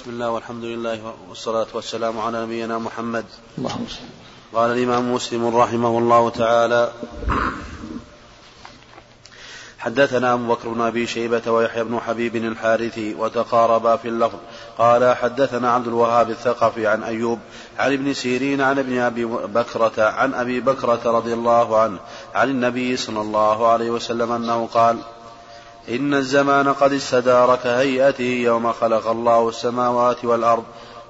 بسم الله والحمد لله والصلاة والسلام على نبينا محمد. اللهم صل قال الإمام مسلم رحمه الله تعالى حدثنا أبو بكر بن أبي شيبة ويحيى بن حبيب الحارثي وتقاربا في اللفظ. قال حدثنا عبد الوهاب الثقفي عن أيوب عن ابن سيرين عن ابن أبي بكرة عن أبي بكرة رضي الله عنه عن النبي صلى الله عليه وسلم أنه قال إن الزمان قد استدار كهيئته يوم خلق الله السماوات والأرض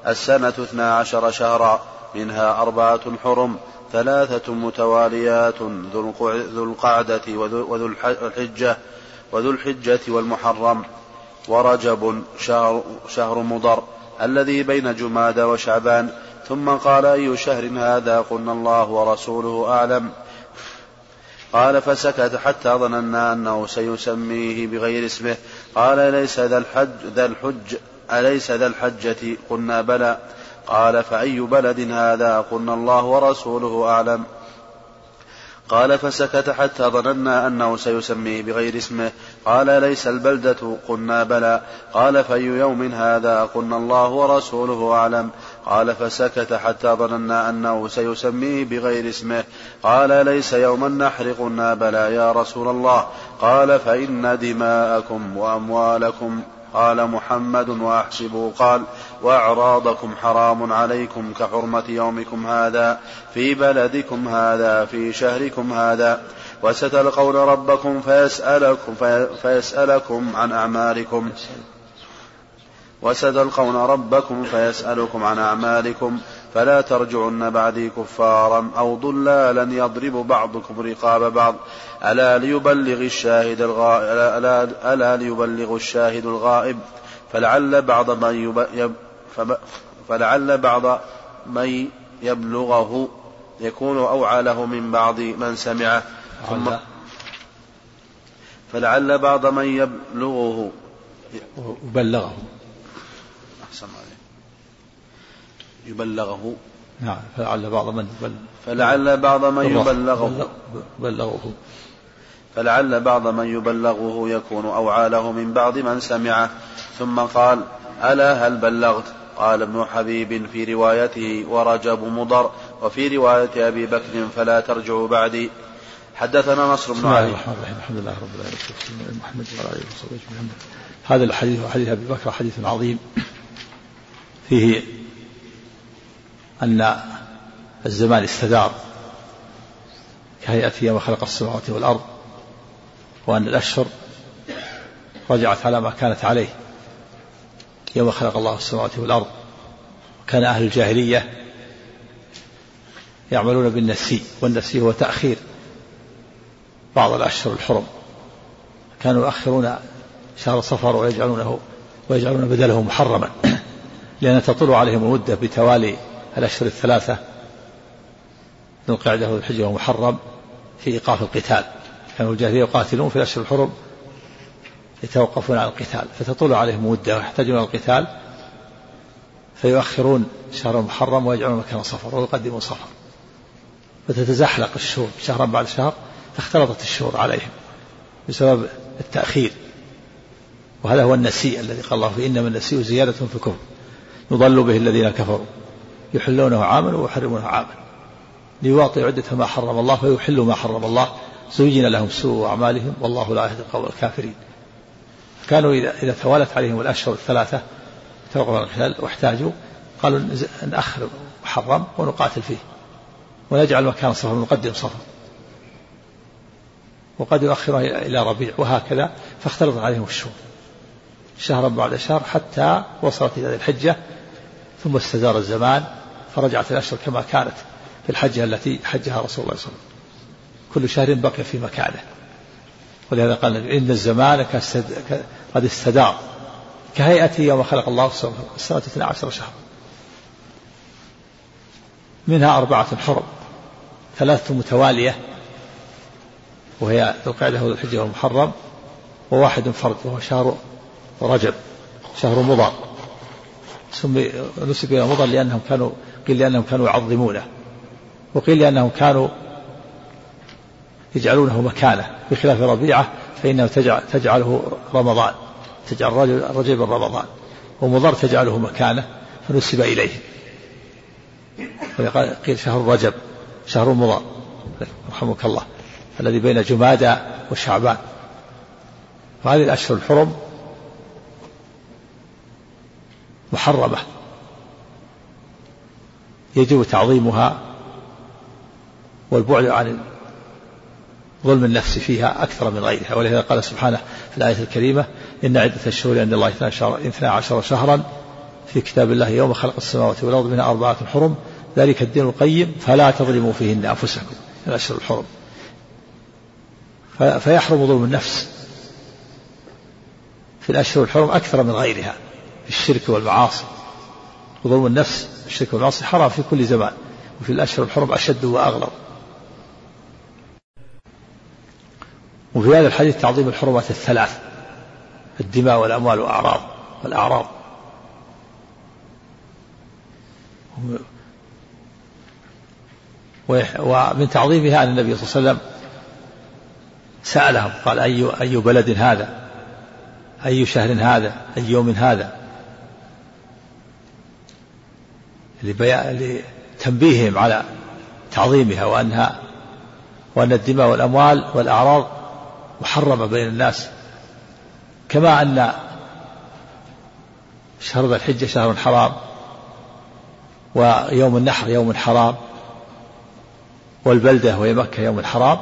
السنة اثنا عشر شهرا منها أربعة حرم ثلاثة متواليات ذو القعدة وذو الحجة وذو الحجة والمحرم. ورجب شهر, شهر مضر الذي بين جماد وشعبان. ثم قال أي شهر هذا؟ قلنا الله ورسوله أعلم. قال فسكت حتى ظننا أنه سيسميه بغير اسمه. قال ليس ذا الحج ذا الحج أليس ذا الحجة؟ قلنا بلى. قال فأي بلد هذا؟ قلنا الله ورسوله أعلم. قال فسكت حتى ظننا أنه سيسميه بغير اسمه. قال ليس البلدة؟ قلنا بلى. قال فأي يوم هذا؟ قلنا الله ورسوله أعلم. قال فسكت حتى ظننا أنه سيسميه بغير اسمه. قال ليس يوم النحر قلنا يا رسول الله. قال فإن دماءكم وأموالكم قال محمد وأحسبه قال وأعراضكم حرام عليكم كحرمة يومكم هذا في بلدكم هذا في شهركم هذا. وستلقون ربكم فيسألكم, فيسألكم عن أعمالكم. وستلقون ربكم فيسألكم عن أعمالكم فلا ترجعن بعدي كفارا أو ضلالا يضرب بعضكم رقاب بعض. ألا ليبلغ الشاهد الغائب ألا, ألا ليبلغ الشاهد الغائب. فلعل بعض من يب فلعل بعض من يبلغه يكون أوعى له من بعض من سمعه. ثم فلعل بعض من يبلغه وبلغه أحسن عليه يبلغه. نعم فلعل بعض من يبلغ فلعل بعض من يبلغه. بلغه. فلعل بعض من يبلغه يكون أوعى له من بعض من سمعه. ثم قال ألا هل بلغت؟ قال ابن حبيب في روايته ورجب مضر وفي رواية أبي بكر فلا ترجعوا بعدي. حدثنا نصر بن علي. الرحمن الرحيم. الحمد لله رب العالمين. محمد وعلى آله وصحبه أجمعين. هذا الحديث وحديث أبي بكر حديث عظيم. فيه أن الزمان استدار كهيئة يوم خلق السماوات والأرض وأن الأشهر رجعت على ما كانت عليه يوم خلق الله السماوات والأرض. كان أهل الجاهلية يعملون بالنسي والنسي هو تأخير بعض الأشهر الحرم. كانوا يؤخرون شهر صفر ويجعلونه ويجعلون بدله محرما لأن تطول عليهم المدة بتوالي الأشهر الثلاثة ذو القعدة والحجة ومحرم في إيقاف القتال. كانوا الجاهلية يقاتلون في الأشهر الحرم يتوقفون عن القتال فتطول عليهم مدة ويحتاجون إلى القتال فيؤخرون شهر المحرم ويجعلون مكان صفر ويقدمون صفر. فتتزحلق الشهور شهرا بعد شهر فاختلطت الشهور عليهم بسبب التأخير. وهذا هو النسيء الذي قال الله فيه إنما النسيء زيادة في الكفر يضل به الذين كفروا. يحلونه عاما ويحرمونه عاما ليواطئوا عدة ما حرم الله فيحلوا ما حرم الله. زين لهم سوء أعمالهم. والله لا يهدي القوم الكافرين. كانوا إذا إذا توالت عليهم الأشهر الثلاثة توقفوا القتال واحتاجوا قالوا نأخر محرم ونقاتل فيه. ونجعل مكان صفر ونقدم صفر وقد يؤخرها إلى ربيع وهكذا فاختلط عليهم الشهور. شهرا بعد شهر حتى وصلت إلى الحجة ثم استدار الزمان فرجعت الأشهر كما كانت في الحجة التي حجها رسول الله صلى الله عليه وسلم. كل شهر بقي في مكانه. ولهذا قال إن الزمان قد استدار. كهيئته يوم خلق الله السنة 12 شهرا. منها أربعة حرم ثلاثة متوالية وهي ذو القعدة والحجة والمحرم وواحد فرد وهو شهر رجب شهر مضر سمي نسب إلى مضر لأنهم كانوا قيل لأنهم كانوا يعظمونه وقيل لأنهم كانوا يجعلونه مكانه بخلاف ربيعة فإنه تجعل تجعله رمضان تجعل رجب رمضان ومضر تجعله مكانه فنسب إليه. قيل شهر رجب شهر مضر رحمك الله الذي بين جمادى وشعبان. وهذه الأشهر الحرم محرمة. يجب تعظيمها والبعد عن ظلم النفس فيها أكثر من غيرها. ولهذا قال سبحانه في الآية الكريمة إن عدة الشهور عند الله اثنا عشر شهرا في كتاب الله يوم خلق السماوات والأرض منها أربعة حرم. ذلك الدين القيم فلا تظلموا فيهن أنفسكم. الأشهر الحرم. فيحرم ظلم النفس في الأشهر الحرم أكثر من غيرها في الشرك والمعاصي. وظلم النفس الشرك والمعاصي حرام في كل زمان وفي الأشهر الحرم أشد وأغلظ. وفي هذا الحديث تعظيم الحرمات الثلاث الدماء والأموال والأعراض والأعراض. ومن تعظيمها أن النبي صلى الله عليه وسلم سألهم قال أي أي بلد هذا؟ أي شهر هذا؟ أي يوم هذا؟ لتنبيههم على تعظيمها وأنها وأن الدماء والأموال والأعراض محرمة بين الناس. كما أن شهر ذا الحجة شهر حرام ويوم النحر يوم حرام والبلدة وهي مكة يوم حرام.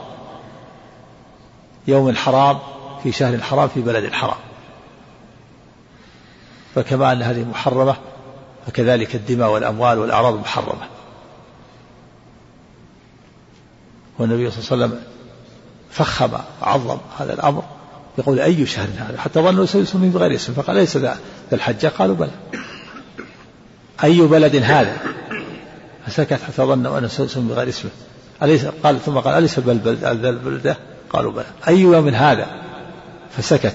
يوم حرام في شهر حرام في بلد حرام. فكما أن هذه محرمة فكذلك الدماء والأموال والأعراض محرمة والنبي صلى الله عليه وسلم فخم وعظم هذا الأمر يقول أي شهر هذا؟ حتى ظنوا سيسميه بغير اسم فقال ليس ذا الحجة قالوا بلى. أي بلد هذا؟ فسكت حتى ظنوا أنه سيسمي بغير اسمه. أليس قال ثم قال أليس ذا البلدة؟ قالوا بلى. أي يوم هذا؟ فسكت.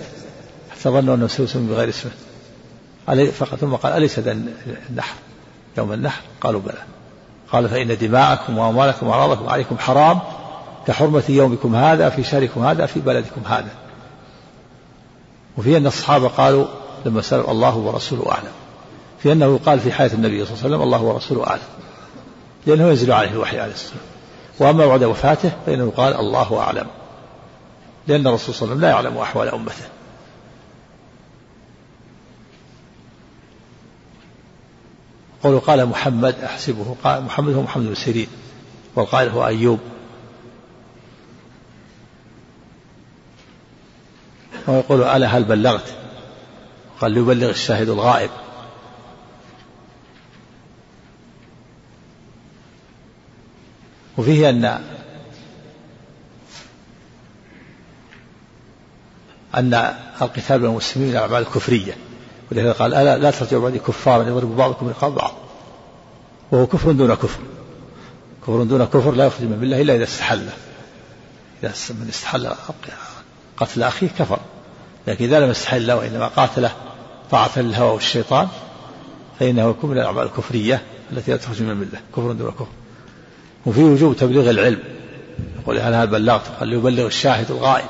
حتى ظنوا أنه سيسمي بغير اسمه. فقط. ثم قال أليس ذا النحر؟ يوم النحر؟ قالوا بلى. قال فإن دماءكم وأموالكم وأعراضكم عليكم حرام كحرمة يومكم هذا في شهركم هذا في بلدكم هذا. وفي أن الصحابة قالوا لما سألوا الله ورسوله أعلم. في أنه يقال في حياة النبي صلى الله عليه وسلم الله ورسوله أعلم. لأنه ينزل عليه الوحي عليه الصلاة والسلام. وأما بعد وفاته فإنه قال الله أعلم. لأن الرسول صلى الله عليه وسلم لا يعلم أحوال أمته. قولوا قال محمد أحسبه قال محمد هو محمد بن سيرين والقائل هو أيوب. ويقول ألا هل بلغت؟ قال ليبلغ الشاهد الغائب. وفيه أن أن القتال بين المسلمين من الأعمال الكفرية. ولهذا قال ألا لا ترجعوا بعدي كفارا يضرب بعضكم رقاب بعض. وهو كفر دون كفر. كفر دون كفر لا يخرج من الله إلا إذا استحل. إذا من استحل قتل أخيه كفر. لكن إذا لم يستحل وإنما قاتله طاعة للهوى والشيطان فإنه يكون من الأعمال الكفرية التي لا تخرج من الملة كفر دون كفر. وفي وجوب تبليغ العلم. يقول هل هل بلغت قال ليبلغ الشاهد الغائب.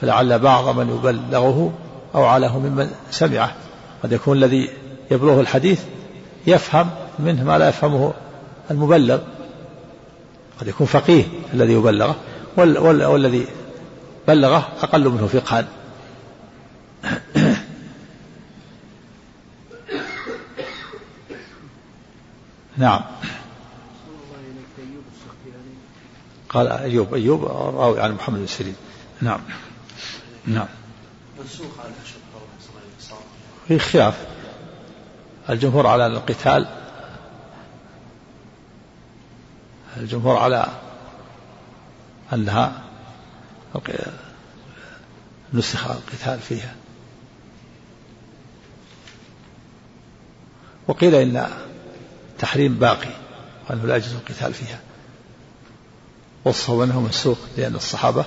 فلعل بعض من يبلغه أوعله ممن سمعه. قد يكون الذي يبلغه الحديث يفهم منه ما لا يفهمه المبلغ. قد يكون فقيه الذي يبلغه والذي بلغه أقل منه فقها. نعم. قال أيوب أيوب راوي عن محمد بن سيرين. نعم. نعم. على في خلاف. الجمهور على القتال الجمهور على أنها نسخ القتال فيها. وقيل إن تحريم باقي وأنه لا يجوز القتال فيها. وصفوا أنه منسوخ لأن الصحابة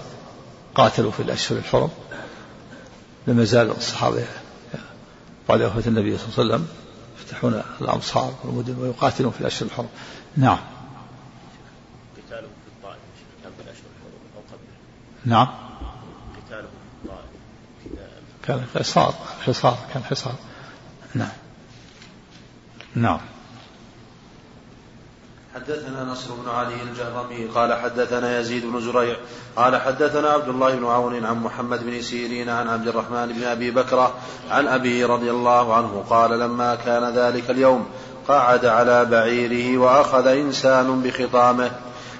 قاتلوا في الأشهر الحرم. لم يزال الصحابة بعد وفاة النبي صلى الله عليه وسلم يفتحون الأمصار والمدن ويقاتلون في الأشهر الحرم. نعم. قتالهم في الطائف كان في الأشهر الحرم أو قبله نعم. قتالهم في الطائف كان حصار حصار كان حصار. نعم. نعم. حدثنا نصر بن علي الجهرمي قال حدثنا يزيد بن زريع. قال حدثنا عبد الله بن عون عن محمد بن سيرين عن عبد الرحمن بن أبي بكره عن ابيه رضي الله عنه قال لما كان ذلك اليوم قعد على بعيره وأخذ إنسان بخطامه.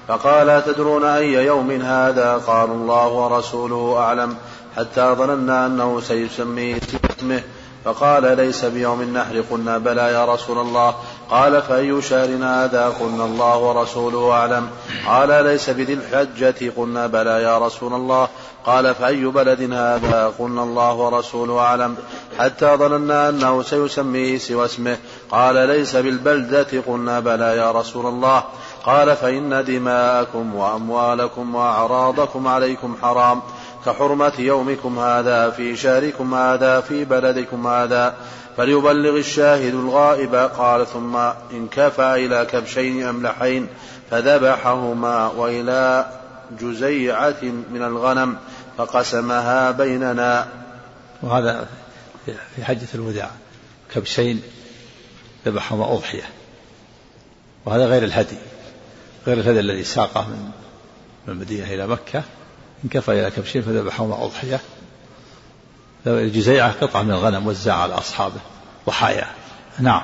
فقال تدرون أي يوم هذا؟ قالوا الله ورسوله أعلم. حتى ظننا أنه سيسميه اسمه. فقال ليس بيوم النحر. قلنا بلى يا رسول الله. قال فأي شهر هذا قلنا الله ورسوله أعلم. قال ليس بذي الحجة قلنا بلى يا رسول الله. قال فأي بلد هذا قلنا الله ورسوله أعلم. حتى ظننا أنه سيسميه سوى اسمه. قال ليس بالبلدة قلنا بلى يا رسول الله. قال فإن دماءكم وأموالكم وأعراضكم عليكم حرام. كحرمة يومكم هذا في شهركم هذا في بلدكم هذا. فليبلغ الشاهد الغائب. قال ثم انكفى إلى كبشين أملحين فذبحهما وإلى جزيعة من الغنم فقسمها بيننا. وهذا في حجة الوداع. كبشين ذبحهما أضحية. وهذا غير الهدي غير الهدي الذي ساقه من من المدينة إلى مكة. انكفى إلى كبشين فذبحهما أضحية. الجزيعة قطعة من الغنم وزع على أصحابه. ضحايا نعم.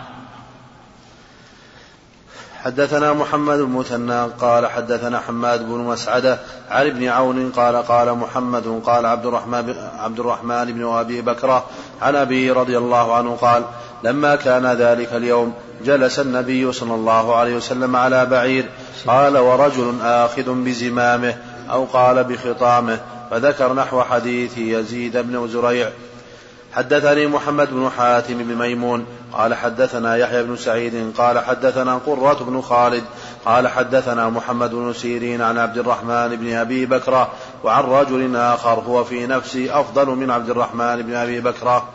حدثنا محمد المثنى قال حدثنا حماد بن مسعدة عن ابن عون قال قال محمد قال عبد الرحمن عبد الرحمن بن أبي بكرة عن أبي رضي الله عنه قال لما كان ذلك اليوم جلس النبي صلى الله عليه وسلم على بعير. قال ورجل آخذ بزمامه أو قال بخطامه فذكر نحو حديث يزيد بن زريع حدثني محمد بن حاتم بن ميمون قال حدثنا يحيى بن سعيد قال حدثنا قرة بن خالد قال حدثنا محمد بن سيرين عن عبد الرحمن بن أبي بكرة وعن رجل آخر هو في نفسي أفضل من عبد الرحمن بن أبي بكرة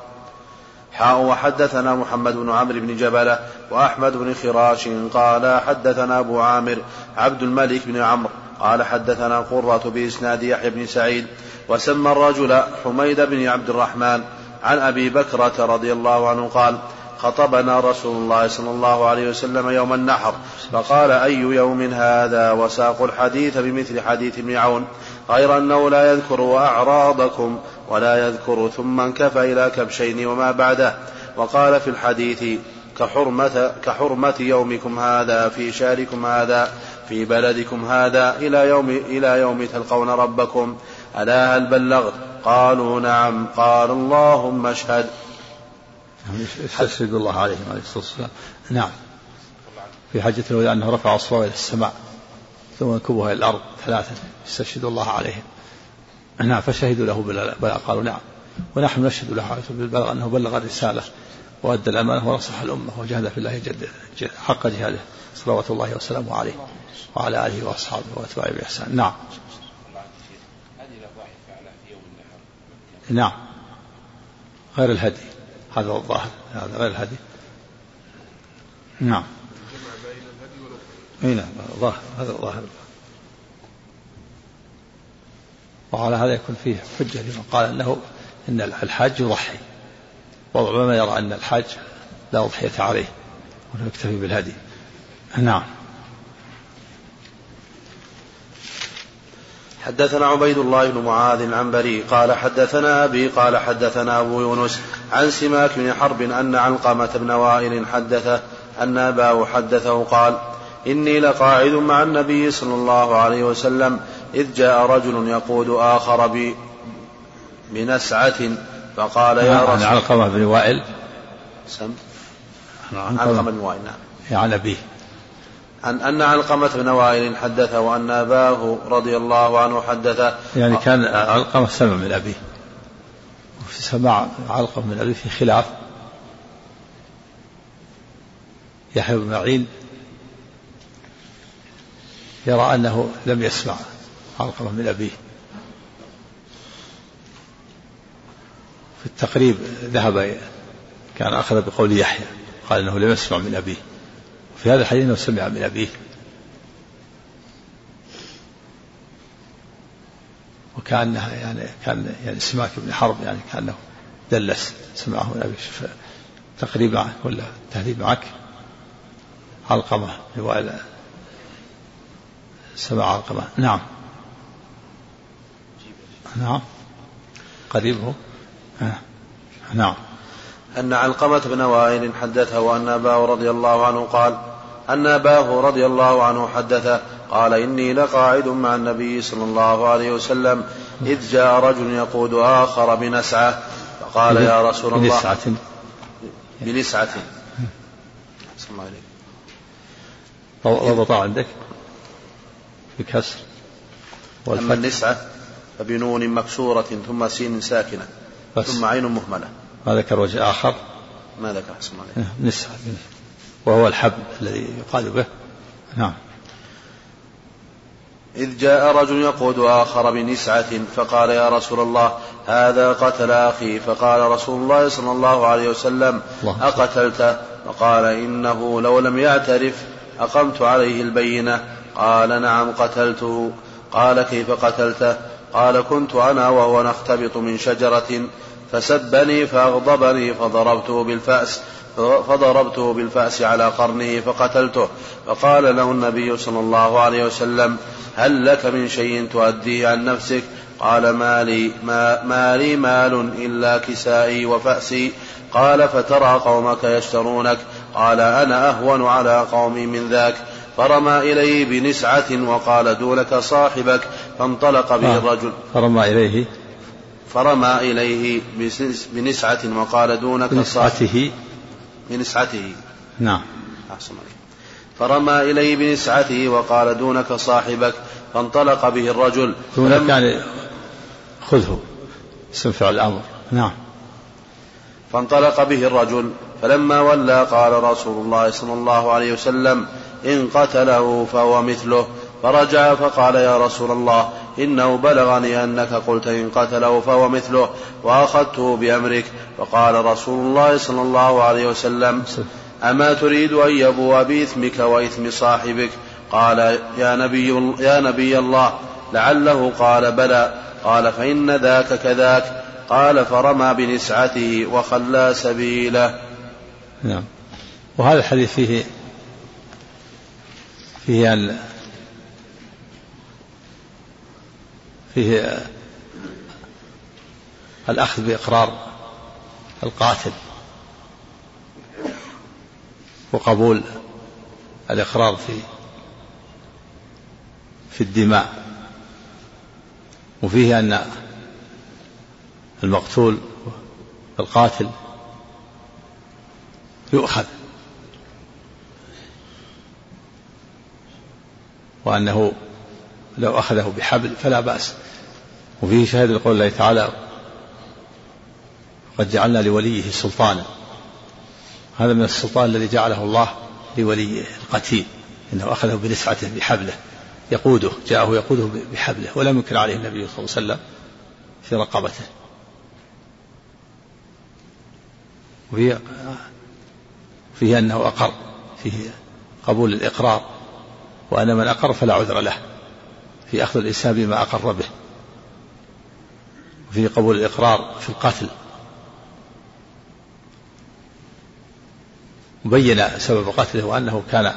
حاء وحدثنا محمد بن عمرو بن جبلة وأحمد بن خراش قال حدثنا أبو عامر عبد الملك بن عمرو. قال حدثنا قرة بإسناد يحيى بن سعيد وسمى الرجل حميد بن عبد الرحمن عن أبي بكرة رضي الله عنه قال خطبنا رسول الله صلى الله عليه وسلم يوم النحر فقال أي يوم هذا؟ وساق الحديث بمثل حديث ابن عون غير أنه لا يذكر أعراضكم ولا يذكر ثم انكفى إلى كبشين وما بعده. وقال في الحديث كحرمة, كحرمة يومكم هذا في شهركم هذا في بلدكم هذا إلى يوم إلى يوم تلقون ربكم. ألا هل بلغت؟ قالوا نعم. قال اللهم اشهد. يستشهد الله عليهم عليه الصلاة والسلام. نعم. في حجة الوداع أنه رفع أصبعه إلى السماء ثم ينكبها إلى الأرض ثلاثة يستشهد الله عليهم. نعم فشهدوا له بالبلاغ قالوا نعم. ونحن نشهد له بالبلاغ أنه بلغ الرسالة. وأدى الأمانة ونصح الأمة وجاهد في الله جد حق جهاده. صلوات الله وسلامه عليه وعلى آله وأصحابه وأتباعه بإحسان. نعم. نعم. غير الهدي. هذا هو الظاهر. هذا غير الهدي. نعم. إي نعم. ظاهر. هذا ظاهر وعلى هذا يكون فيه حجة لمن قال أنه إن الحاج يضحي. وما يرى أن الحاج لا أضحية عليه ولا يكتفي بالهدي. نعم. حدثنا عبيد الله بن معاذ العنبري قال حدثنا أبي قال حدثنا أبو يونس عن سماك بن حرب أن علقمة بن وائل حدثه أن أباه حدثه قال إني لقاعد مع النبي صلى الله عليه وسلم إذ جاء رجل يقود آخر بنسعة فقال يا رسول الله. علقمة بن وائل. سم؟ علقمة. بن وائل نعم. عن أبيه عن أن علقمة بن وائل حدثه وأن أباه رضي الله عنه حدثه. يعني كان علقمة سمع من أبيه. وفي سماع علقمة من أبيه في خلاف. يحيى بن معين يرى أنه لم يسمع علقمة من أبيه. في التقريب ذهب كان أخذ بقول يحيى قال أنه لم يسمع من أبيه. في هذا الحديث أنه سمع من أبيه. وكأنها يعني كان يعني سماك بن حرب يعني كأنه دلس سمعه من أبيه. تقريب معك ولا تهذيب معك؟ علقمة هو سبع علقمة. نعم. نعم. قريب هو نعم. أن علقمة بن وائل حدثه أن أباه رضي الله عنه قال أن أباه رضي الله عنه حدثه قال إني لقاعد مع النبي صلى الله عليه وسلم إذ جاء رجل يقود آخر بنسعة فقال يا رسول الله بنسعة. بنسعة. ضبط عندك؟ بكسر أما النسعة فبنون مكسورة ثم سين ساكنة. بس. ثم عين مهملة. ما ذكر وجه آخر؟ ما ذكر حسن الله. نسعة وهو الحبل الذي يقال به. نعم. إذ جاء رجل يقود آخر بنسعة فقال يا رسول الله هذا قتل أخي. فقال رسول الله صلى الله عليه وسلم الله. أقتلته فقال إنه لو لم يعترف أقمت عليه البينة. قال نعم قتلته. قال كيف قتلته؟ قال كنت أنا وهو نختبط من شجرة فسبني فأغضبني فضربته بالفأس فضربته بالفأس على قرنه فقتلته. فقال له النبي صلى الله عليه وسلم هل لك من شيء تؤديه عن نفسك؟ قال ما لي ما, ما لي مال إلا كسائي وفأسي. قال فترى قومك يشترونك. قال أنا أهون على قومي من ذاك. فرمى إليه بنسعة وقال دونك صاحبك فانطلق به آه. الرجل. فرمى إليه. فرمى إليه بنسعة وقال دونك بنسعته. بنسعته. نعم. أحسن فرمى إليه بنسعته وقال دونك صاحبك فانطلق به الرجل. دونك يعني خذه اسم فعل الأمر. نعم. فانطلق به الرجل فلما ولى قال رسول الله صلى الله عليه وسلم إن قتله فهو مثله. فرجع فقال يا رسول الله إنه بلغني أنك قلت إن قتله فهو مثله وأخذته بأمرك. فقال رسول الله صلى الله عليه وسلم أما تريد أن يبوء بإثمك وإثم صاحبك؟ قال يا نبي, يا نبي الله. لعله قال بلى. قال فإن ذاك كذاك. قال فرمى بنسعته وخلى سبيله. نعم. وهذا الحديث فيه فيه ال... فيه الأخذ بإقرار القاتل وقبول الإقرار في في الدماء. وفيه أن المقتول القاتل يؤخذ. وأنه لو أخذه بحبل فلا بأس. وفيه شهادة لقول الله تعالى قد جعلنا لوليه سلطانا. هذا من السلطان الذي جعله الله لوليه القتيل إنه أخذه بنسعته بحبله يقوده جاءه يقوده بحبله ولم ينكر عليه النبي صلى الله عليه وسلم في رقبته. وفيه فيه أنه أقر فيه قبول الإقرار. وان من أقر فلا عذر له. في أخذ الانسان بما أقر به. وفيه قبول الإقرار في القتل. وبين سبب قتله وأنه كان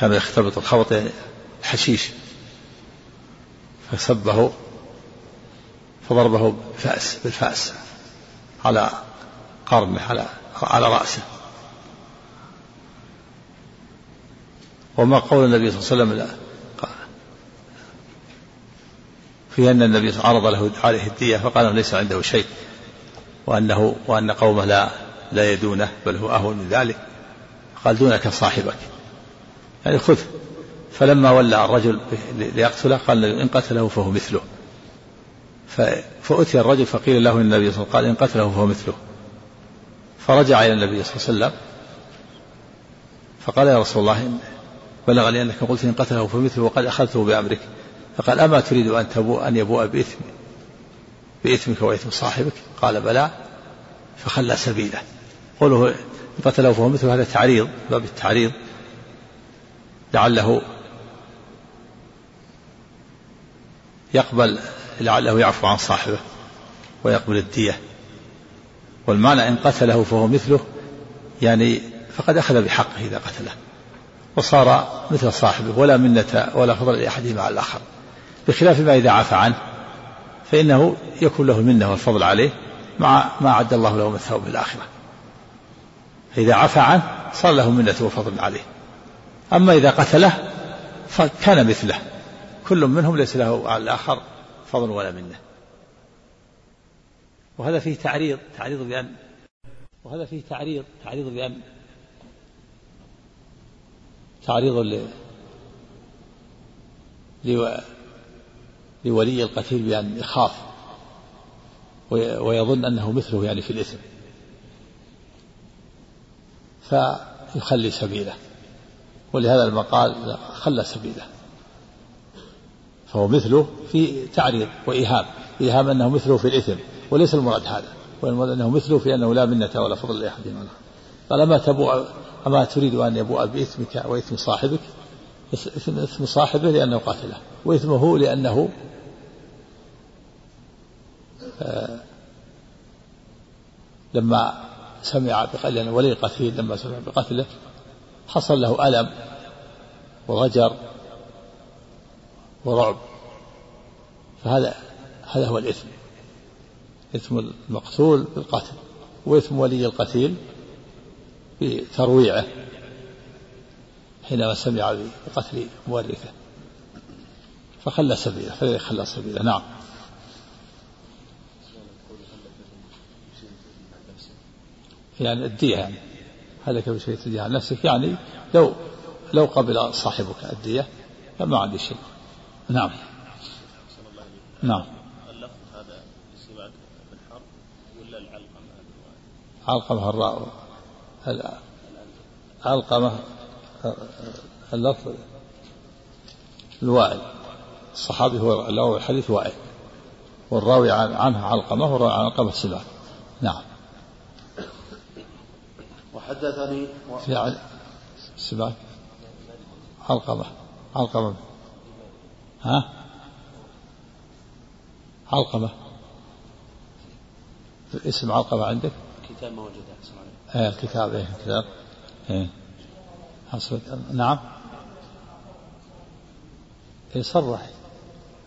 كان يختلط الخبط الحشيش. فسبه فضربه بفأس بالفأس. على قرنه على على رأسه. وما قول النبي صلى الله عليه وسلم في أن النبي عرض له عليه الدية فقال ليس عنده شيء وأنه وأن قومه لا لا يدونه بل هو أهون من ذلك. قال دونك صاحبك. يعني خذ. فلما ولى الرجل ليقتله قال إن قتله فهو مثله. فأتي الرجل فقيل له النبي صلى الله عليه وسلم قال إن قتله فهو مثله. فرجع إلى النبي صلى الله عليه وسلم فقال يا رسول الله بلغني أنك قلت إن قتله فمثله وقد أخذته بأمرك. فقال أما تريد أن تبوء أن يبوء بإثم بإثمك وإثم صاحبك؟ قال بلى. فخلى سبيله. قوله قتله فهو مثل هذا تعريض باب التعريض. لعله يقبل لعله يعفو عن صاحبه ويقبل الدية. والمعنى إن قتله فهو مثله يعني فقد أخذ بحقه إذا قتله. وصار مثل صاحبه ولا منة ولا فضل لأحدهما على الآخر. بخلاف ما إذا عفى عنه فإنه يكون له المنة والفضل عليه مع ما أعد الله له من ثواب الآخرة. فإذا عفى عنه صار له منة وفضل عليه. أما إذا قتله فكان مثله. كل منهم ليس له على الآخر فضل ولا منة. وهذا فيه تعريض تعريض بأن وهذا فيه تعريض تعريض بأن تعريض. لولي القتيل بأن يخاف ويظن أنه مثله يعني في الإثم. فيخلي سبيله. ولهذا المقال خلى سبيله. فهو مثله في تعريض وإيهام. إيهام أنه مثله في الإثم. وليس المراد هذا. والمراد أنه مثله في أنه لا منة ولا فضل لأحد منه قال أما تبوء أما تريد أن يبوء بإثمك وإثم صاحبك؟ إثم صاحبه لأنه قاتله وإثمه لأنه آه لما سمع بقتل ولي القتيل لما سمع بقتله حصل له ألم وغجر ورعب. فهذا هذا هو الإثم إثم المقتول بالقتل وإثم ولي القتيل. بترويعه حينما سمع بقتل مورثه. فخلى سبيله فلذلك خلى سبيله. نعم. يعني الدية يعني. هلك بشيء تديها عن نفسك؟ يعني لو لو قبل صاحبك الدية فما عندي شيء. نعم. نعم. اللفظ هذا علقمة اللفظ الوائل. الصحابي هو الراوي الحديث وائل والراوي عنه علقمة والراوي عن علقمة سماك نعم. وحدثني و... في سماك علقمة. علقمة. ها؟ علقمة. اسم علقمة عندك؟ كتاب موجود إيه الكتاب إيه الكتاب. إيه. نعم. يصرح إيه،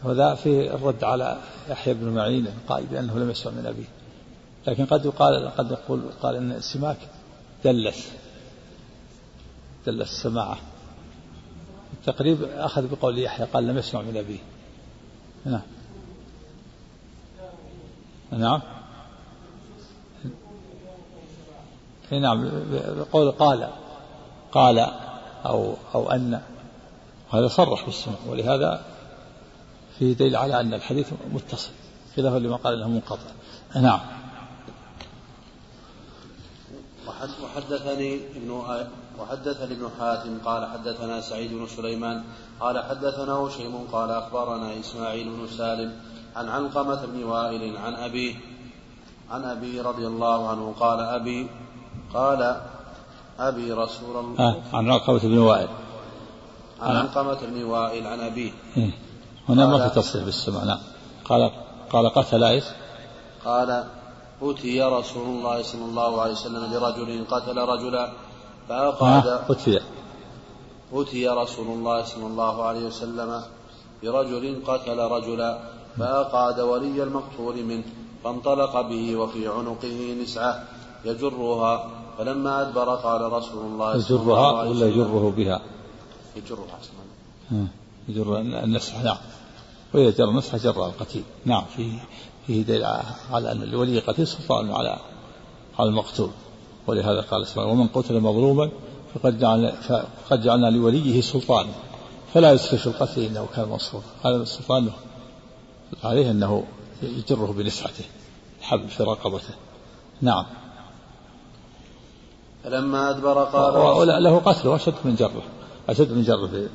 وذا في الرد على يحيى بن معين قائل بأنه لم يسمع من أبيه. لكن قد يقال قد يقول قال أن السماك دلس دلس السماعة. التقريب أخذ بقول يحيى قال لم يسمع من أبيه. نعم. نعم. نعم بقول قال قال أو أو أن. هذا صرح بالسمع ولهذا فيه دليل على أن الحديث متصل خلافا لما قال إنه منقطع. نعم. وحدثني ابن وحدثني ابن حاتم قال حدثنا سعيد بن سليمان قال حدثنا هشيم قال أخبرنا إسماعيل بن سالم عن علقمة بن وائل عن أبيه عن أبي رضي الله عنه قال أبي قال أبي رسول الله. آه عن علقمة بن وائل. عن علقمة بن وائل عن أبيه. إيه. هنا ما في تصريح بالسمع نعم. قال قال قتل إيش؟ قال أتي رسول الله صلى الله عليه وسلم برجل قتل رجلا فأقعد. أتي. أتي رسول الله صلى الله عليه وسلم برجل قتل رجلا فأقعد ولي المقتول منه فانطلق به وفي عنقه نسعة يجرها فلما أدبر قال رسول الله وسلم ولا يجره بها؟ يجرها يجر النسعة نعم. وإذا جر النسعة جر القتيل. نعم فيه فيه دليل على أن لولي القتيل سلطان على على المقتول. ولهذا قال سبحانه ومن قتل مظلوما فقد جعلنا فقد جعلنا لوليه سلطانا فلا يسرف القتل إنه كان منصورا هذا السلطان عليه أنه يجره بنسعته الحبل في رقبته. نعم. فلما أدبر قال له قتله أشد من جره أشد من جره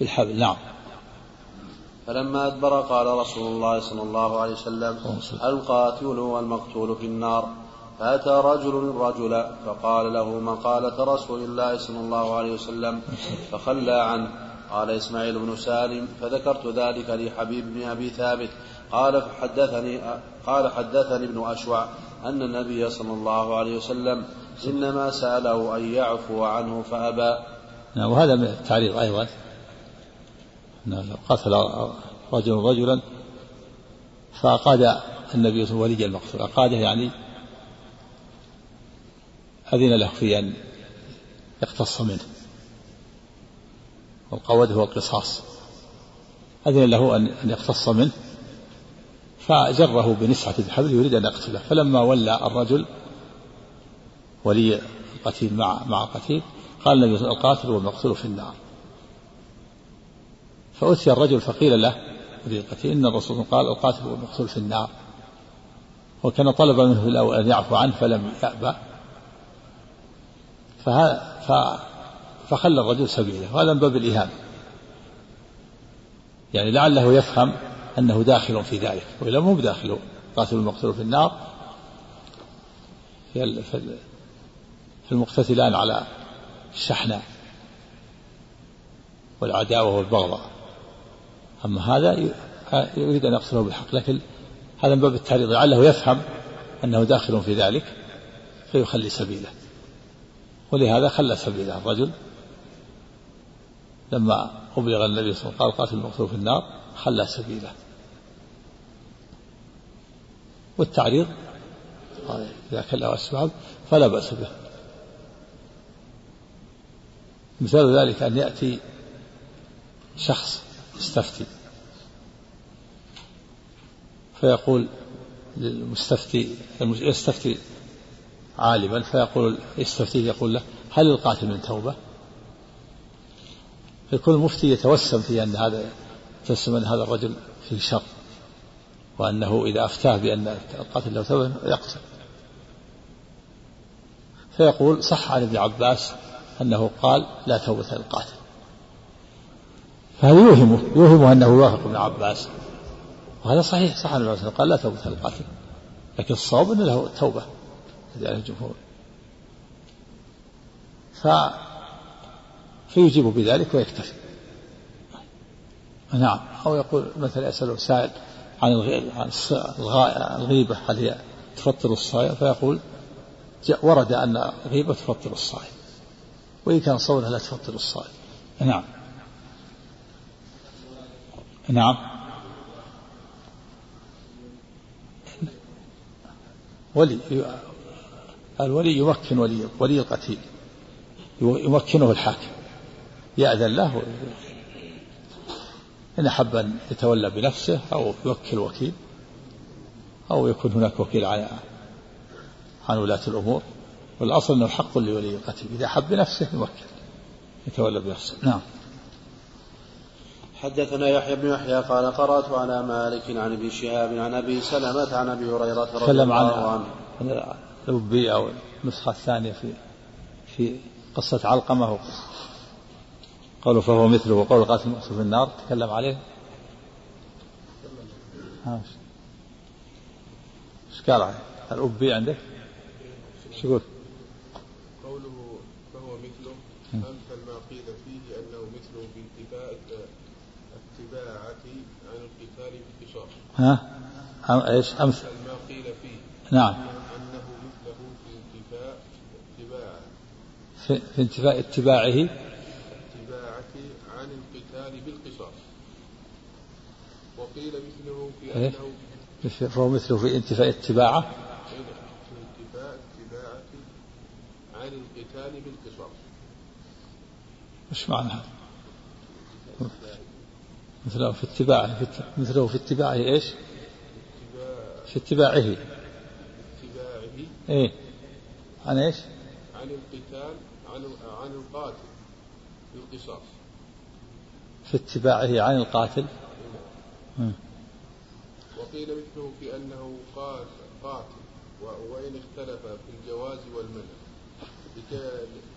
بالحبل نعم. فلما أدبر قال رسول الله صلى الله عليه وسلم القاتل والمقتول في النار. فأتى رجل رجلا فقال له مقالة رسول الله صلى الله عليه وسلم فخلى عنه. قال إسماعيل بن سالم فذكرت ذلك لحبيب بن أبي ثابت. قال فحدثني قال حدثني ابن أشوع. أن النبي صلى الله عليه وسلم إنما سأله أن يعفو عنه فأبى. نعم وهذا من التعريض أيضا. قتل رجل رجلا فأقاد النبي صلى الله عليه وسلم ولي المقتول. أقاده يعني أذن له في أن يقتص منه. والقود هو القصاص. أذن له أن يقتص منه. فجره بنسعة الحبل يريد أن يقتله. فلما ولى الرجل ولي القتيل مع مع القتيل قال النبي القاتل والمقتول في النار. فأتي الرجل فقيل له ولي القتيل إن الرسول قال القاتل والمقتول في النار. وكان طلب منه أن يعفو عنه فلم يأبى. فخلى الرجل سبيله وهذا من باب الإهانة يعني لعله يفهم أنه داخل في ذلك وإلا مو بداخل قاتل المقتول في النار. في المقتتلان على الشحناء والعداوة والبغضاء. أما هذا يريد أن يقتله بالحق لكن هذا من باب التعريض لعله يفهم أنه داخل في ذلك فيخلي سبيله. ولهذا خلى سبيله الرجل. لما أبلغ النبي صلى الله عليه وسلم قال قاتل المقتول في النار خلى سبيله. والتعريض. إذا كان له أسباب فلا بأس به. مثال ذلك أن يأتي شخص يستفتي فيقول للمستفتي يستفتي عالما فيقول يستفتيه يقول له هل القاتل من توبة؟ فيكون المفتي يتوسم في أن هذا يتوسم أن هذا الرجل فيه شر. وأنه إذا أفتاه بأن القاتل له توبة يقتل. فيقول صح عن ابن عباس أنه قال لا توبة للقاتل. فهذا يوهمه يوهمه أنه يوافق ابن عباس. وهذا صحيح صح عن ابن قال لا توبة للقاتل. لكن الصواب أن له توبة. هذه الجمهور. ف فيجيب بذلك ويكتفي. نعم. أو يقول مثلا يسأله سائل عن الغيبة هل هي تفطر الصائم؟ فيقول ورد أن الغيبة تفطر الصائم وإن كان صومها لا تفطر الصائم. نعم. نعم. ولي الولي يمكن ولي ولي القتيل يمكنه الحاكم يأذن له إن أحب أن يتولى بنفسه أو يوكل وكيل أو يكون هناك وكيل عن عن ولاة الأمور. والأصل أنه حق لولي القتيل إذا أحب بنفسه يوكل يتولى بنفسه. نعم. حدثنا يحيى بن يحيى قال قرأت على مالك عن ابي شهاب عن ابي سلمة عن ابي هريرة رضي الله عنه. عن الأبي أو النسخة الثانية في في قصة علقمة قالوا فهو مثله وقول قاتل المقصود في النار تكلم عليه. إيش؟ قال؟ عليه الأبي عندك؟ إيش يقول؟ قوله فهو مثله أمثل ما قيل فيه أنه مثله بانتفاء التباعة عن القتال بالقصاص ها؟ إيش؟ امثل ما قيل فيه. نعم. أنه مثله في انتفاء اتباعه في, في انتفاء اتباعه القتال بالقصاص وقيل مثله في إيه؟ أنه فهو مثله في انتفاء اتباعه في انتفاء اتباعة عن القتال بالقصاص إيش معنى هذا؟ مثله في اتباعه مثله في اتباعه إيش؟ في اتباعه اتباعه إيه عن إيش؟ عن القتال عن عن القاتل بالقصاص في اتباعه عن القاتل وقيل مثله في أنه قاتل وإن اختلف في الجواز والمنع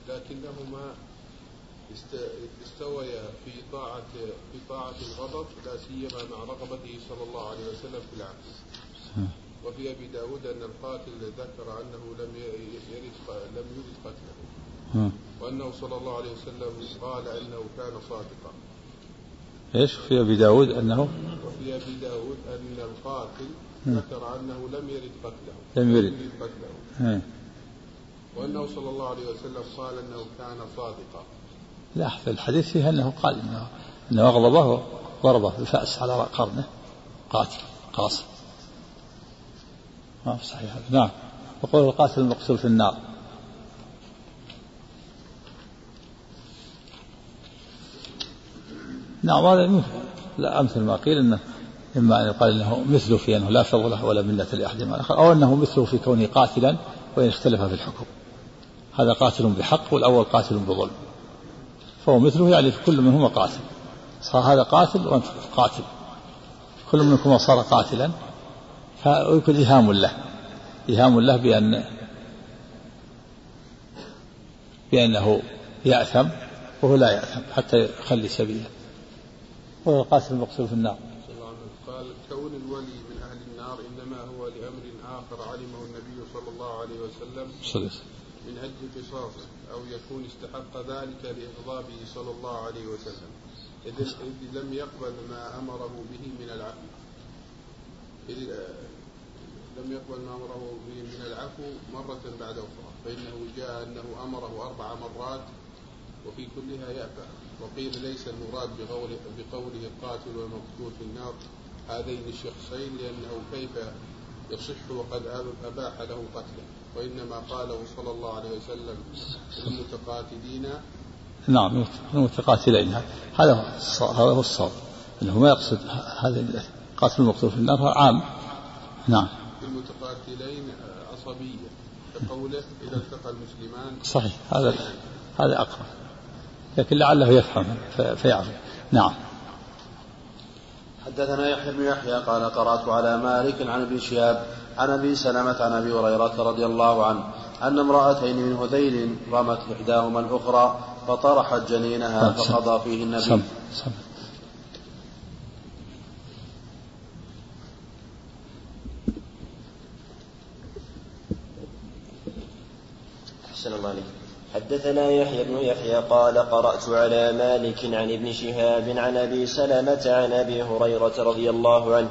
لكنهما استويا في طاعة في طاعة الغضب لا سيما مع رغبته صلى الله عليه وسلم في العكس. وفي أبي داود أن القاتل ذكر أنه لم يرد لم يرد قتله. وأنه صلى الله عليه وسلم قال أنه كان صادقا. إيش؟ في أبي داود أنه؟ وفي أبي داود أن القاتل ذكر أنه لم يرد قتله. لم يرد. قتله. وأنه صلى الله عليه وسلم قال أنه كان صادقا. لا في الحديث فيه أنه قال أنه, إنه أغضبه وضربه بالفأس على قرنه. قاتل قاصر ما في صحيح هذا. نعم. وقول القاتل المقتول في النار. نعم هذا لا مثل ما قيل إنه إما أن يقال إنه مثله في أنه لا فضل له ولا منة لأحد مع الأخر أو إنه مثله في كونه قاتلا وإن اختلف في الحكم. هذا قاتل بحق والأول قاتل بظلم. فهو مثله يعني في كل منهما قاتل. صار هذا قاتل وأنت قاتل. كل منكما صار قاتلا فيكون إيهام له. إيهام له بأن بأنه يأثم وهو لا يأثم حتى يخلي سبيله. وهو القاتل المقتول في النار. قال كون الولي من أهل النار إنما هو لأمر آخر علمه النبي صلى الله عليه وسلم صلح. من أجل قصاصه أو يكون استحق ذلك لإغضابه صلى الله عليه وسلم. إذ لم يقبل ما أمره به من العفو. إذ لم يقبل ما أمره به من العفو مرة بعد أخرى فإنه جاء أنه أمره أربع مرات وفي كلها يأبى وقيل ليس المراد بقوله, بقوله القاتل والمقتول في النار هذين الشخصين لأنه كيف يصح وقد أباح له قتله. وإنما قاله صلى الله عليه وسلم المتقاتلين نعم المتقاتلين هذا هذا هو الصواب. إنه ما يقصد هذا قاتل المقتول في النار عام. نعم. المتقاتلين عصبية كقوله إذا التقى المسلمان. صحيح هذا هذا أقرب. لكن لعله يفهم فيعرف. نعم. حدثنا يحيى بن يحيى قال قرأت على مالك عن ابن شهاب عن أبي سلمة عن أبي هريرة رضي الله عنه أن امرأتين من هذيل رمت إحداهما الأخرى فطرحت جنينها فقضى فيه النبي. سم سم. أحسن الله عليك حدثنا يحيى بن يحيى قال قرأت على مالك عن ابن شهاب عن أبي سلمة عن أبي هريرة رضي الله عنه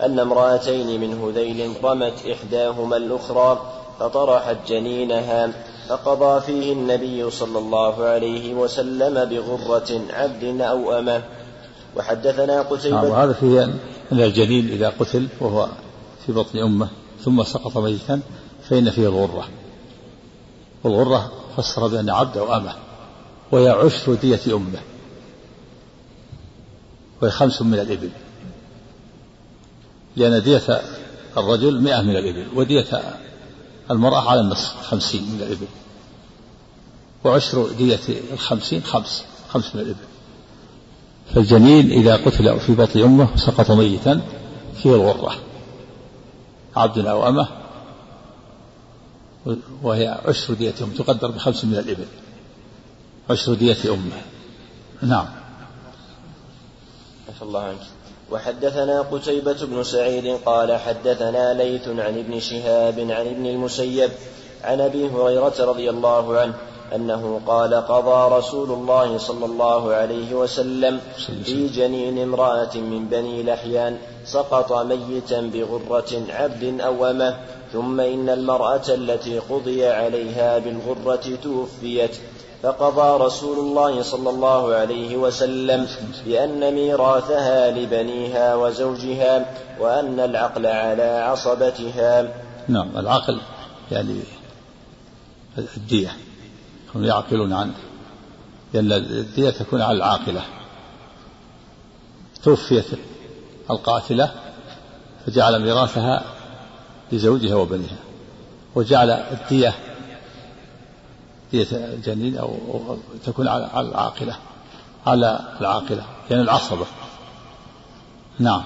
أن امرأتين من هذيل رمت إحداهما الأخرى فطرحت جنينها فقضى فيه النبي صلى الله عليه وسلم بغرة عبد أو أمة. وحدثنا قتيبة نعم وهذا فيه أن الجنين إذا قتل وهو في بطن أمه ثم سقط ميتا فإن فيه الغرة والغرة فسر بأن عبد أو أمة وهي عشر دية أمة وهي خمس من الإبل. لأن دية الرجل مئة من الإبل ودية المرأة على النصف خمسين من الإبل. وعشر دية الخمسين خمس خمس من الإبل. فالجنين إذا قتل في بطن أمه سقط ميتا فيه الغرة. عبد أو أمة وهي عشر دية أم تقدر بخمس من الإبل. عشر دية أمه نعم. عفى الله عنك. وحدثنا قتيبة بن سعيد قال حدثنا ليث عن ابن شهاب عن ابن المسيب عن أبي هريرة رضي الله عنه أنه قال قضى رسول الله صلى الله عليه وسلم في جنين امرأة من بني لحيان سقط ميتا بغرة عبد أو أمه ثم إن المرأة التي قضي عليها بالغرة توفيت فقضى رسول الله صلى الله عليه وسلم بأن ميراثها لبنيها وزوجها وأن العقل على عصبتها. نعم العقل يعني الدية هم يعقلون عنه لأن الدية تكون على العاقلة. توفيت القاتلة فجعل ميراثها لزوجها وبنيها وجعل الدية دية الجنين أو تكون على العاقلة على العاقلة يعني العصبة. نعم.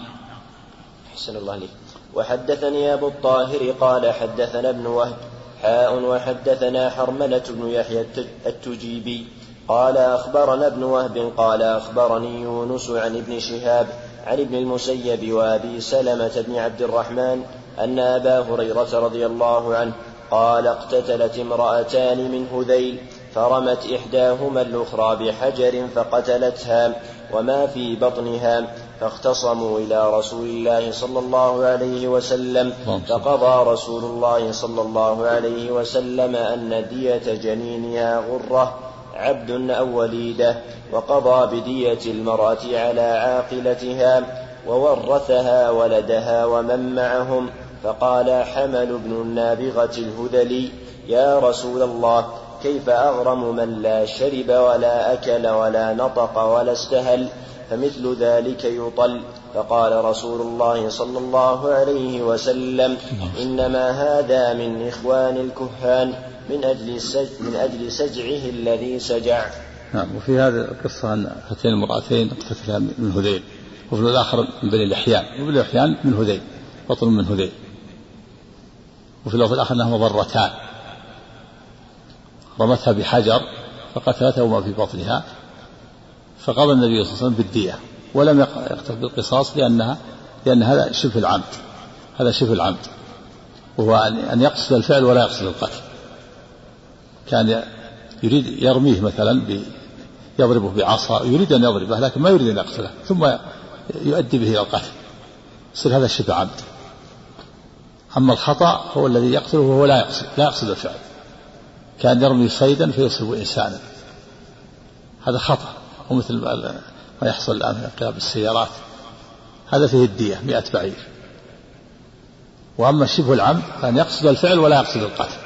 أحسن الله عليك وحدثني أبو الطاهر قال حدثنا ابن وهب حاء وحدثنا حرملة بن يحيى التجيبي قال أخبرنا ابن وهب قال أخبرني يونس عن ابن شهاب عن ابن المسيب وأبي سلمة بن عبد الرحمن أن أبا هريرة رضي الله عنه قال اقتتلت امرأتان من هذيل فرمت إحداهما الأخرى بحجر فقتلتها وما في بطنها فاختصموا إلى رسول الله صلى الله عليه وسلم. فقضى رسول الله صلى الله عليه وسلم أن دية جنينها غرة عبد أو وليدة وقضى بدية المرأة على عاقلتها وورثها ولدها ومن معهم. فقال حمل بن النابغة الهذلي يا رسول الله كيف أغرم من لا شرب ولا أكل ولا نطق ولا استهل؟ فمثل ذلك يطل. فقال رسول الله صلى الله عليه وسلم إنما هذا من إخوان الكهان. من أجل السج من أجل سجعه الذي سجع. نعم وفي هذه القصة أن هاتين المرأتين اقتتلا من هذيل وفي الآخر من بني الأحيان وبني الأحيان من هذيل بطن من هذيل. وفي اللفظ الآخر أنهما ضرتان رمتها بحجر فقتلتها وما في بطنها فقضى النبي صلى الله عليه وسلم بالدية ولم يقتل بالقصاص لأنها لأن هذا شبه العمد هذا شبه العمد وهو أن يقصد الفعل ولا يقصد القتل. كان يريد يرميه مثلا يضربه بعصا يريد أن يضربه لكن ما يريد أن يقتله ثم يؤدي به إلى القتل. يصير هذا شبه عمد أما الخطأ هو الذي يقتله وهو لا يقصد لا يقصد الفعل. كان يرمي صيدا فيصيب إنسانا. هذا خطأ ومثل ما يحصل الآن في انقلاب السيارات. هذا فيه الدية مئة بعير. وأما شبه العمد كان يقصد الفعل ولا يقصد القتل.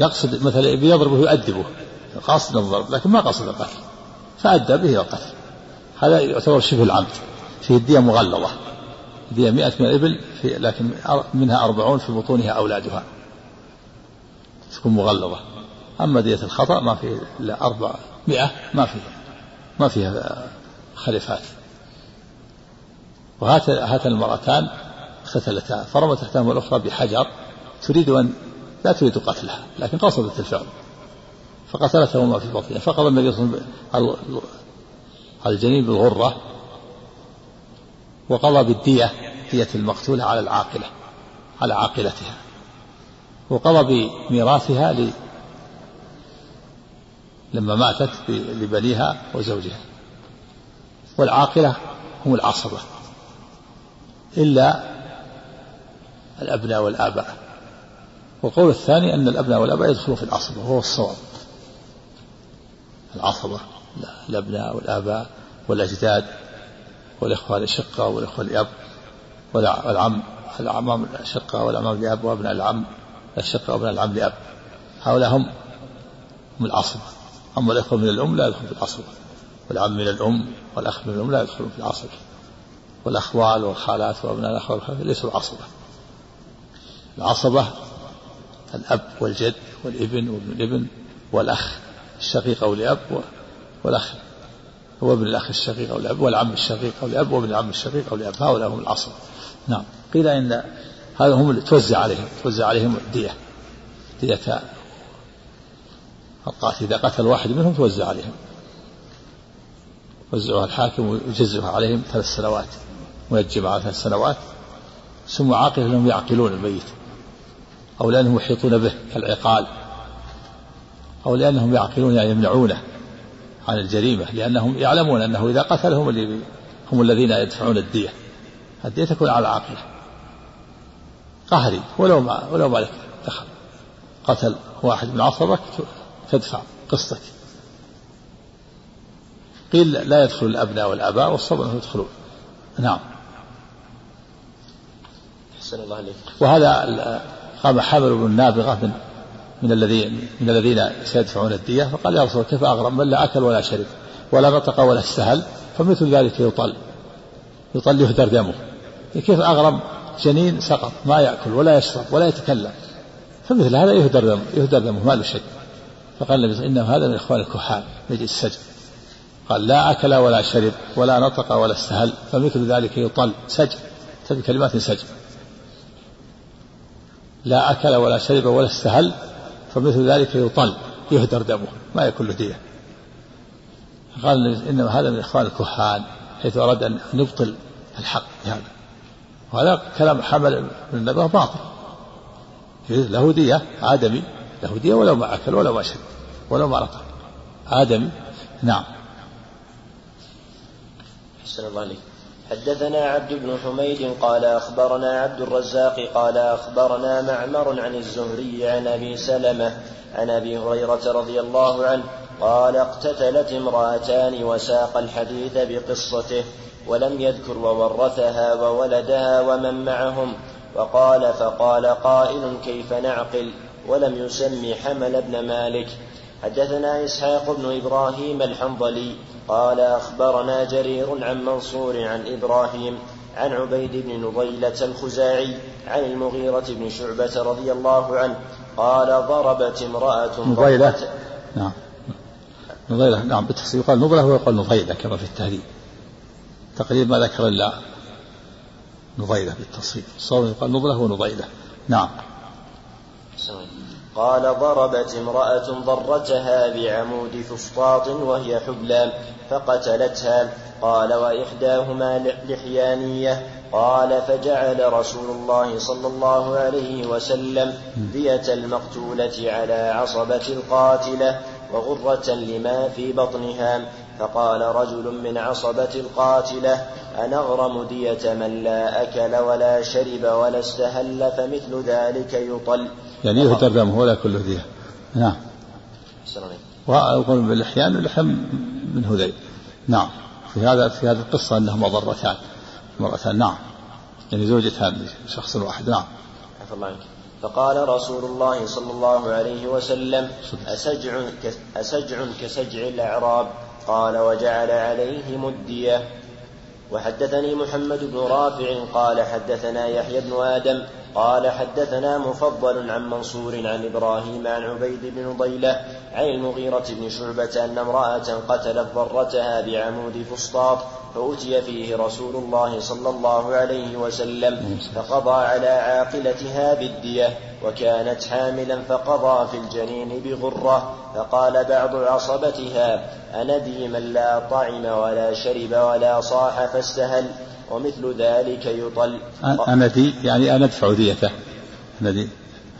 يقصد مثلا يضربه يؤدبه قاصد الضرب لكن ما قصد القتل. فأدى به إلى القتل. هذا يعتبر شبه العمد. فيه الدية مغلظة. دية مئة من الإبل في لكن منها أربعون في بطونها أولادها. تكون مغلظة. أما دية الخطأ ما فيه إلا أربع مئة ما فيه ما فيها خليفات وهات هات المرأتان اقتتلتا فرمت احداهما الأخرى بحجر. تريد أن لا تريد قتلها لكن قصدت الفعل فقتلتهما في بطنها فقضى النبي صلى الله عليه وسلم الجنين بالغرة؟ وقضى بالدية دية المقتولة على العاقلة على عاقلتها. وقضى بميراثها ل لما ماتت لبنيها وزوجها. والعاقلة هم العصبة إلا الأبناء والآباء. والقول الثاني أن الأبناء والآباء يدخلون في العصبة وهو الصواب. العصبة الأبناء والآباء والأجداد والإخوة الأشقة والإخوة الأب والعم الأعمام الأشقة والأعمام لأب وأبناء العم الأشقة وأبناء العم لأب. هؤلاء هم هم العصبة. أما الإخوة من الأم لا يدخلون في العصبة. والعم من الأم والأخ من الأم لا يدخلون في العصبة. والأخوال والخالات وأبناء الأخوال والخالات ليسوا العصبة. العصبة الأب والجد والابن وابن الابن والأخ الشقيق أو لأب والأخ وابن الأخ الشقيق أو الأب والعم الشقيق أو الأب وابن العم الشقيق أو الأب. هؤلاء هم العصبة نعم. قيل إن هذا هم اللي توزع عليهم توزع عليهم الدية دية القاتل. إذا قتل واحد منهم توزع عليهم. وزعها الحاكم ويجزها عليهم ثلاث سنوات ويجب على ثلاث سنوات. ثم عاقل لهم يعقلون الميت. أو لأنهم يحيطون به كالعقال أو لأنهم يعقلون يعني يمنعونه عن الجريمة لأنهم يعلمون أنه إذا قتل هم, اللي هم الذين يدفعون الدية الدية تكون على العاقلة قهري ولو ما ولو ما لك دخل. قتل واحد من عصبك تدفع قسطك. قيل لا يدخل الأبناء والآباء والصبر يدخلون. نعم. أحسن الله عليك وهذا قام حامل بن النابغة من من الذين من الذين سيدفعون الدية فقال يا رسول الله كيف أغرم من لا أكل ولا شرب ولا نطق ولا استهل فمثل ذلك يطل يطل يهدر دمه كيف أغرم جنين سقط ما يأكل ولا يشرب ولا يتكلم. فمثل هذا يهدر دمه يهدر دمه ما له شيء فقال النبي إنما هذا من إخوان الكهان يجي السجن. قال لا أكل ولا شرب ولا نطق ولا استهل فمثل ذلك يطل سجن. كلمات سجن. لا أكل ولا شرب ولا استهل فمثل ذلك يطل يهدر دمه ما يكون له دية. قال إنما هذا من إخوان الكهان حيث أراد أن نبطل الحق بهذا. وهذا كلام حمل من النبي باطل. له دية آدمي له دية ولو ما أكل ولو ما شرب ولو ما رقى آدمي نعم. أحسن الله عليك حدثنا عبد بن حميد قال أخبرنا عبد الرزاق قال أخبرنا معمر عن الزهري عن أبي سلمة عن أبي هريرة رضي الله عنه قال اقتتلت امرأتان وساق الحديث بقصته ولم يذكر وورثها وولدها ومن معهم وقال فقال قائل كيف نعقل ولم يسم حمل بن مالك حدثنا إسحاق بن إبراهيم الحنظلي قال أخبرنا جرير عن منصور عن إبراهيم عن عبيد بن نضيلة الخزاعي عن المغيرة بن شعبة رضي الله عنه قال ضربت امرأة نضيلة نعم. نضيلة نعم بالتحسين يقال نضلة ويقال نضيلة كما في التهذيب. تقريبا ما ذكر إلا نضيلة بالتصريف الصواب يقال نضلة ونضيلة نعم. قال ضربت امرأة ضرتها بعمود فسطاط وهي حبلى فقتلتها. قال وإحداهما لحيانية. قال فجعل رسول الله صلى الله عليه وسلم دية المقتولة على عصبة القاتلة وغرة لما في بطنها. فقال رجل من عصبة القاتلة أنغرم دية من لا أكل ولا شرب ولا استهل فمثل ذلك يطل. يعني يهدر ولا كل دية؟ نعم. ويقول بالإحيان اللحم من هذيل. نعم. في هذا في هذه القصة أنهما ضرتان مرتان. نعم. يعني زوجتان شخص واحد. نعم. عفى الله عنك. فقال رسول الله صلى الله عليه وسلم أسجع, أسجع كسجع الأعراب. قال وجعل عليهم الدية. وحدثني محمد بن رافع قال حدثنا يحيى بن آدم قال حدثنا مفضل عن منصور عن إبراهيم عن عبيد بن ضيلة عن المغيرة بن شعبة أن امرأة قتلت ضرتها بعمود فسطاط فأتي فيه رسول الله صلى الله عليه وسلم فقضى على عاقلتها بالدية وكانت حاملا فقضى في الجنين بغرة فقال بعض عصبتها أندي من لا طعم ولا شرب ولا صاح فاستهل ومثل ذلك يطل. أندي يعني أنا أدفع ديته. أندي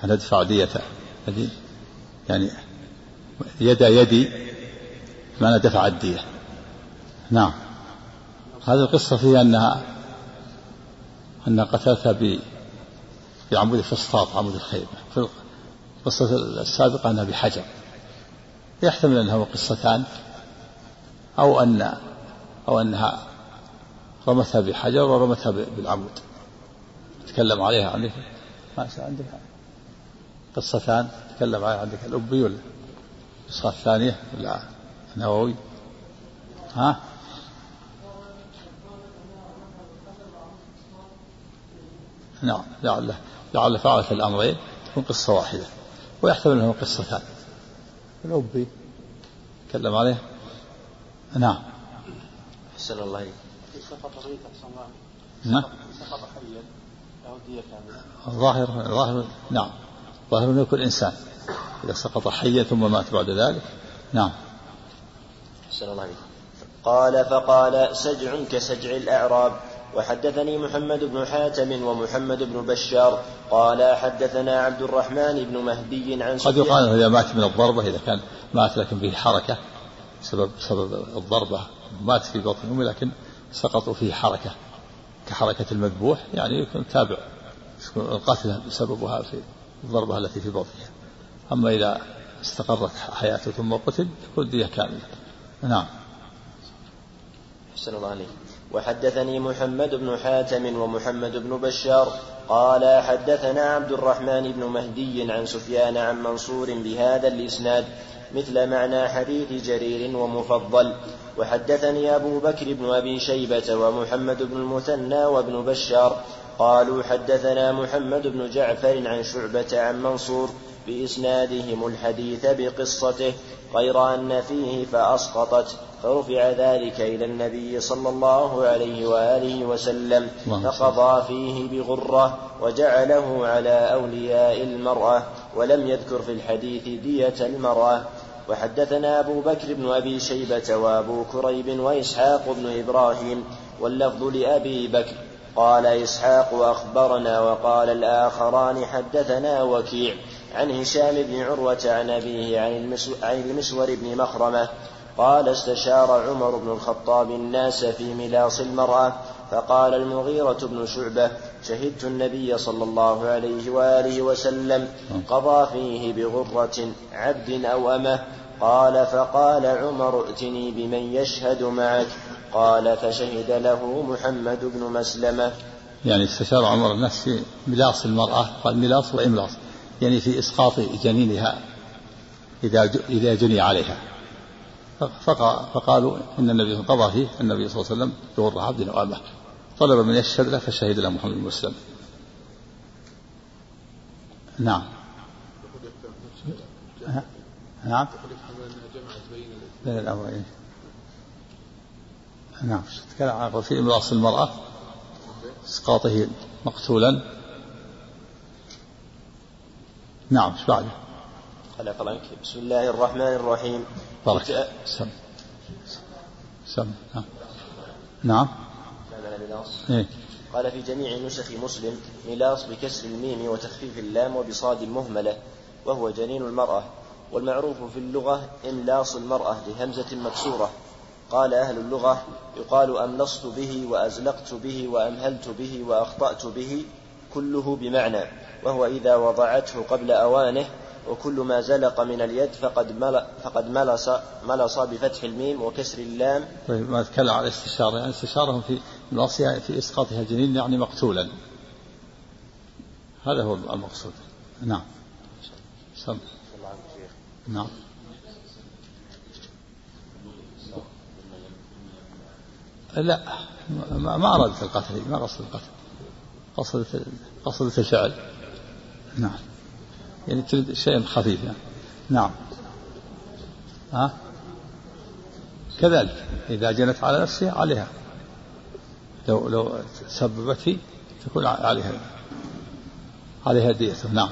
أنا أدفع ديته. يعني يد يدي معنى دفع الدية. نعم. هذه القصة فيها أنها أن قتلتها بعمود فسطاط عمود الخيمة في القصة السابقة أنها بحجر. يحتمل أنها قصتان أو أن أو أنها رمتها بحجر ورمتها بالعمود. تكلم عليها عندك؟ ما عندك. قصتان تكلم عليها عندك. الأبي ولا؟ النسخة الثانية ولا النووي؟ ها؟ نعم لعل لعل فعلت الأمرين تكون قصة واحدة ويحتمل أنه قصتان الأبي تكلم عليه؟ نعم. أحسن الله إليك. سقط غيث الله. نعم. سقط حيا له دية كاملة. الظاهر الظاهر نعم. ظاهر أنه يكون إنسان. إذا سقط حيا ثم مات بعد ذلك. نعم. أحسن الله عليك قال فقال سجع كسجع الأعراب. وحدثني محمد بن حاتم ومحمد بن بشار قال حدثنا عبد الرحمن بن مهدي عن قد يقال إذا مات من الضربة إذا كان مات لكن به حركة سبب سبب الضربة مات في بطن أمه لكن سقطوا فيه حركة. كحركة المذبوح يعني يكون تابع القتل سببها في الضربة التي في بطنها أما إذا استقرت حياته ثم قتل يكون دية كاملة. نعم. أحسن الله عليك. وحدثني محمد بن حاتم ومحمد بن بشار قال حدثنا عبد الرحمن بن مهدي عن سفيان عن منصور بهذا الإسناد مثل معنى حديث جرير ومفضل. وحدثني أبو بكر بن أبي شيبة ومحمد بن المثنى وابن بشار قالوا حدثنا محمد بن جعفر عن شعبة عن منصور بإسنادهم الحديث بقصته غير أن فيه فأسقطت فرفع ذلك إلى النبي صلى الله عليه وآله وسلم فقضى فيه بغرة وجعله على أولياء المرأة ولم يذكر في الحديث دية المرأة. وحدثنا أبو بكر بن أبي شيبة وأبو كريب وإسحاق بن إبراهيم واللفظ لأبي بكر قال إسحاق أخبرنا وقال الآخران حدثنا وكيع. عن هشام بن عروة عن أبيه عن المسور بن مخرمة قال استشار عمر بن الخطاب الناس في ملاص المرأة فقال المغيرة بن شعبة شهدت النبي صلى الله عليه وآله وسلم قضى فيه بغرة عبد أو أمة. قال فقال عمر ائتني بمن يشهد معك قال فشهد له محمد بن مسلمة. يعني استشار عمر الناس في ملاص المرأة قال ملاص وإملاص. يعني في إسقاط جنينها إذا إذا جني عليها. فقالوا إن النبي قضى فيه النبي صلى الله عليه وسلم بغر عبد وأمه طلب من يشهد له فشهد له محمد بن مسلم. نعم. نعم. بين الأمرين. نعم. تكلم عن في إمراص المرأة إسقاطه مقتولا. نعم إيش بعده؟ خلق عنك بسم الله الرحمن الرحيم. بارك سم. سم. نعم. نعم. إيه؟ قال في جميع نسخ مسلم ملاص بكسر الميم وتخفيف اللام وبصاد مهملة وهو جنين المرأة. والمعروف في اللغة إملاص المرأة لهمزة مكسورة. قال أهل اللغة يقال أملصت به وأزلقت به وأمهلت به وأخطأت به. كله بمعنى وهو إذا وضعته قبل أوانه وكل ما زلق من اليد فقد مل فقد ملص ملص بفتح الميم وكسر اللام. طيب ما تكلم على الاستشارة يعني استشارهم في ملصها في إسقاطها جنين يعني مقتولا. هذا هو المقصود. نعم. سم. نعم. لا ما أرادت القتل ما قصدت القتل قصدت قصدت الفعل. نعم. يعني تريد شيء خفيف يعني. نعم. ها؟ كذلك إذا جنت على نفسها عليها. لو لو سببت فيه تكون عليها. عليها ديته نعم.